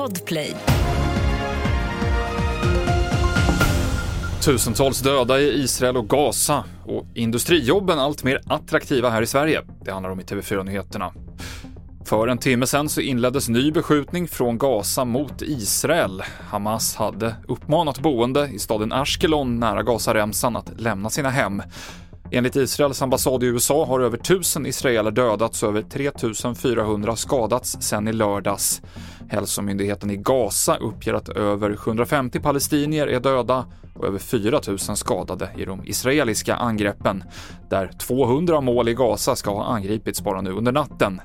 Podplay. Tusentals döda i Israel och Gaza och industrijobben allt mer attraktiva här i Sverige. Det handlar om i TV4-nyheterna. För en timme sedan så inleddes ny beskjutning från Gaza mot Israel. Hamas hade uppmanat boende i staden Ashkelon nära Gazaremsan att lämna sina hem. Enligt Israels ambassad i USA har över 1000 israeler dödats och över 3400 skadats sedan i lördags. Hälsomyndigheten i Gaza uppger att över 750 palestinier är döda och över 4 000 skadade i de israeliska angreppen, där 200 mål i Gaza ska ha angripits bara nu under natten.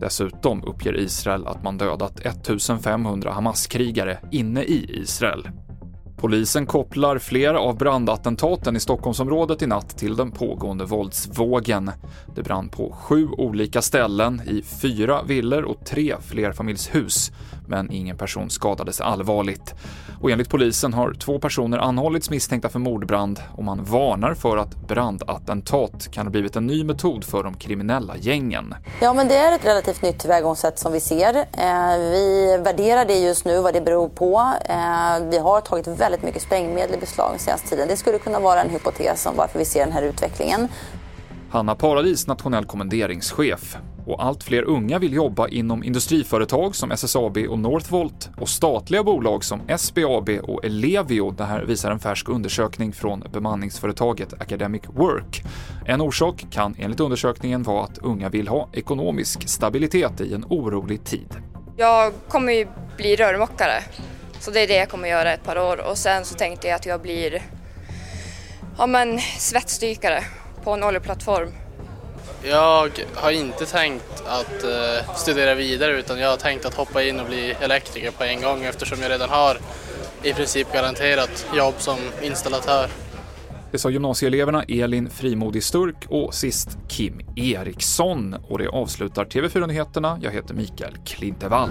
Dessutom uppger Israel att man dödat 1500 Hamas-krigare inne i Israel. Polisen kopplar flera av brandattentaten i Stockholmsområdet i natt till den pågående våldsvågen. Det brann på sju olika ställen i fyra villor och tre flerfamiljshus, men ingen person skadades allvarligt. Och enligt polisen har två personer anhållits misstänkta för mordbrand och man varnar för att brandattentat kan ha blivit en ny metod för de kriminella gängen. Ja, men det är ett relativt nytt tillvägagångssätt som vi ser. Eh, vi värderar det just nu, vad det beror på. Eh, vi har tagit väldigt mycket sprängmedel i beslag den senaste tiden. Det skulle kunna vara en hypotes om varför vi ser den här utvecklingen. Hanna Paradis, nationell kommenderingschef. Och allt fler unga vill jobba inom industriföretag som SSAB och Northvolt och statliga bolag som SBAB och Ellevio. Det här visar en färsk undersökning från bemanningsföretaget Academic Work. En orsak kan enligt undersökningen vara att unga vill ha ekonomisk stabilitet i en orolig tid. Jag kommer ju bli rörmokare, så det är det jag kommer göra ett par år och sen så tänkte jag att jag blir ja, men, svetsdykare på en oljeplattform. Jag har inte tänkt att uh, studera vidare utan jag har tänkt att hoppa in och bli elektriker på en gång eftersom jag redan har i princip garanterat jobb som installatör. Det sa gymnasieeleverna Elin Frimodig Sturk och sist Kim Eriksson. Och det avslutar TV4-nyheterna. Jag heter Mikael Klintevall.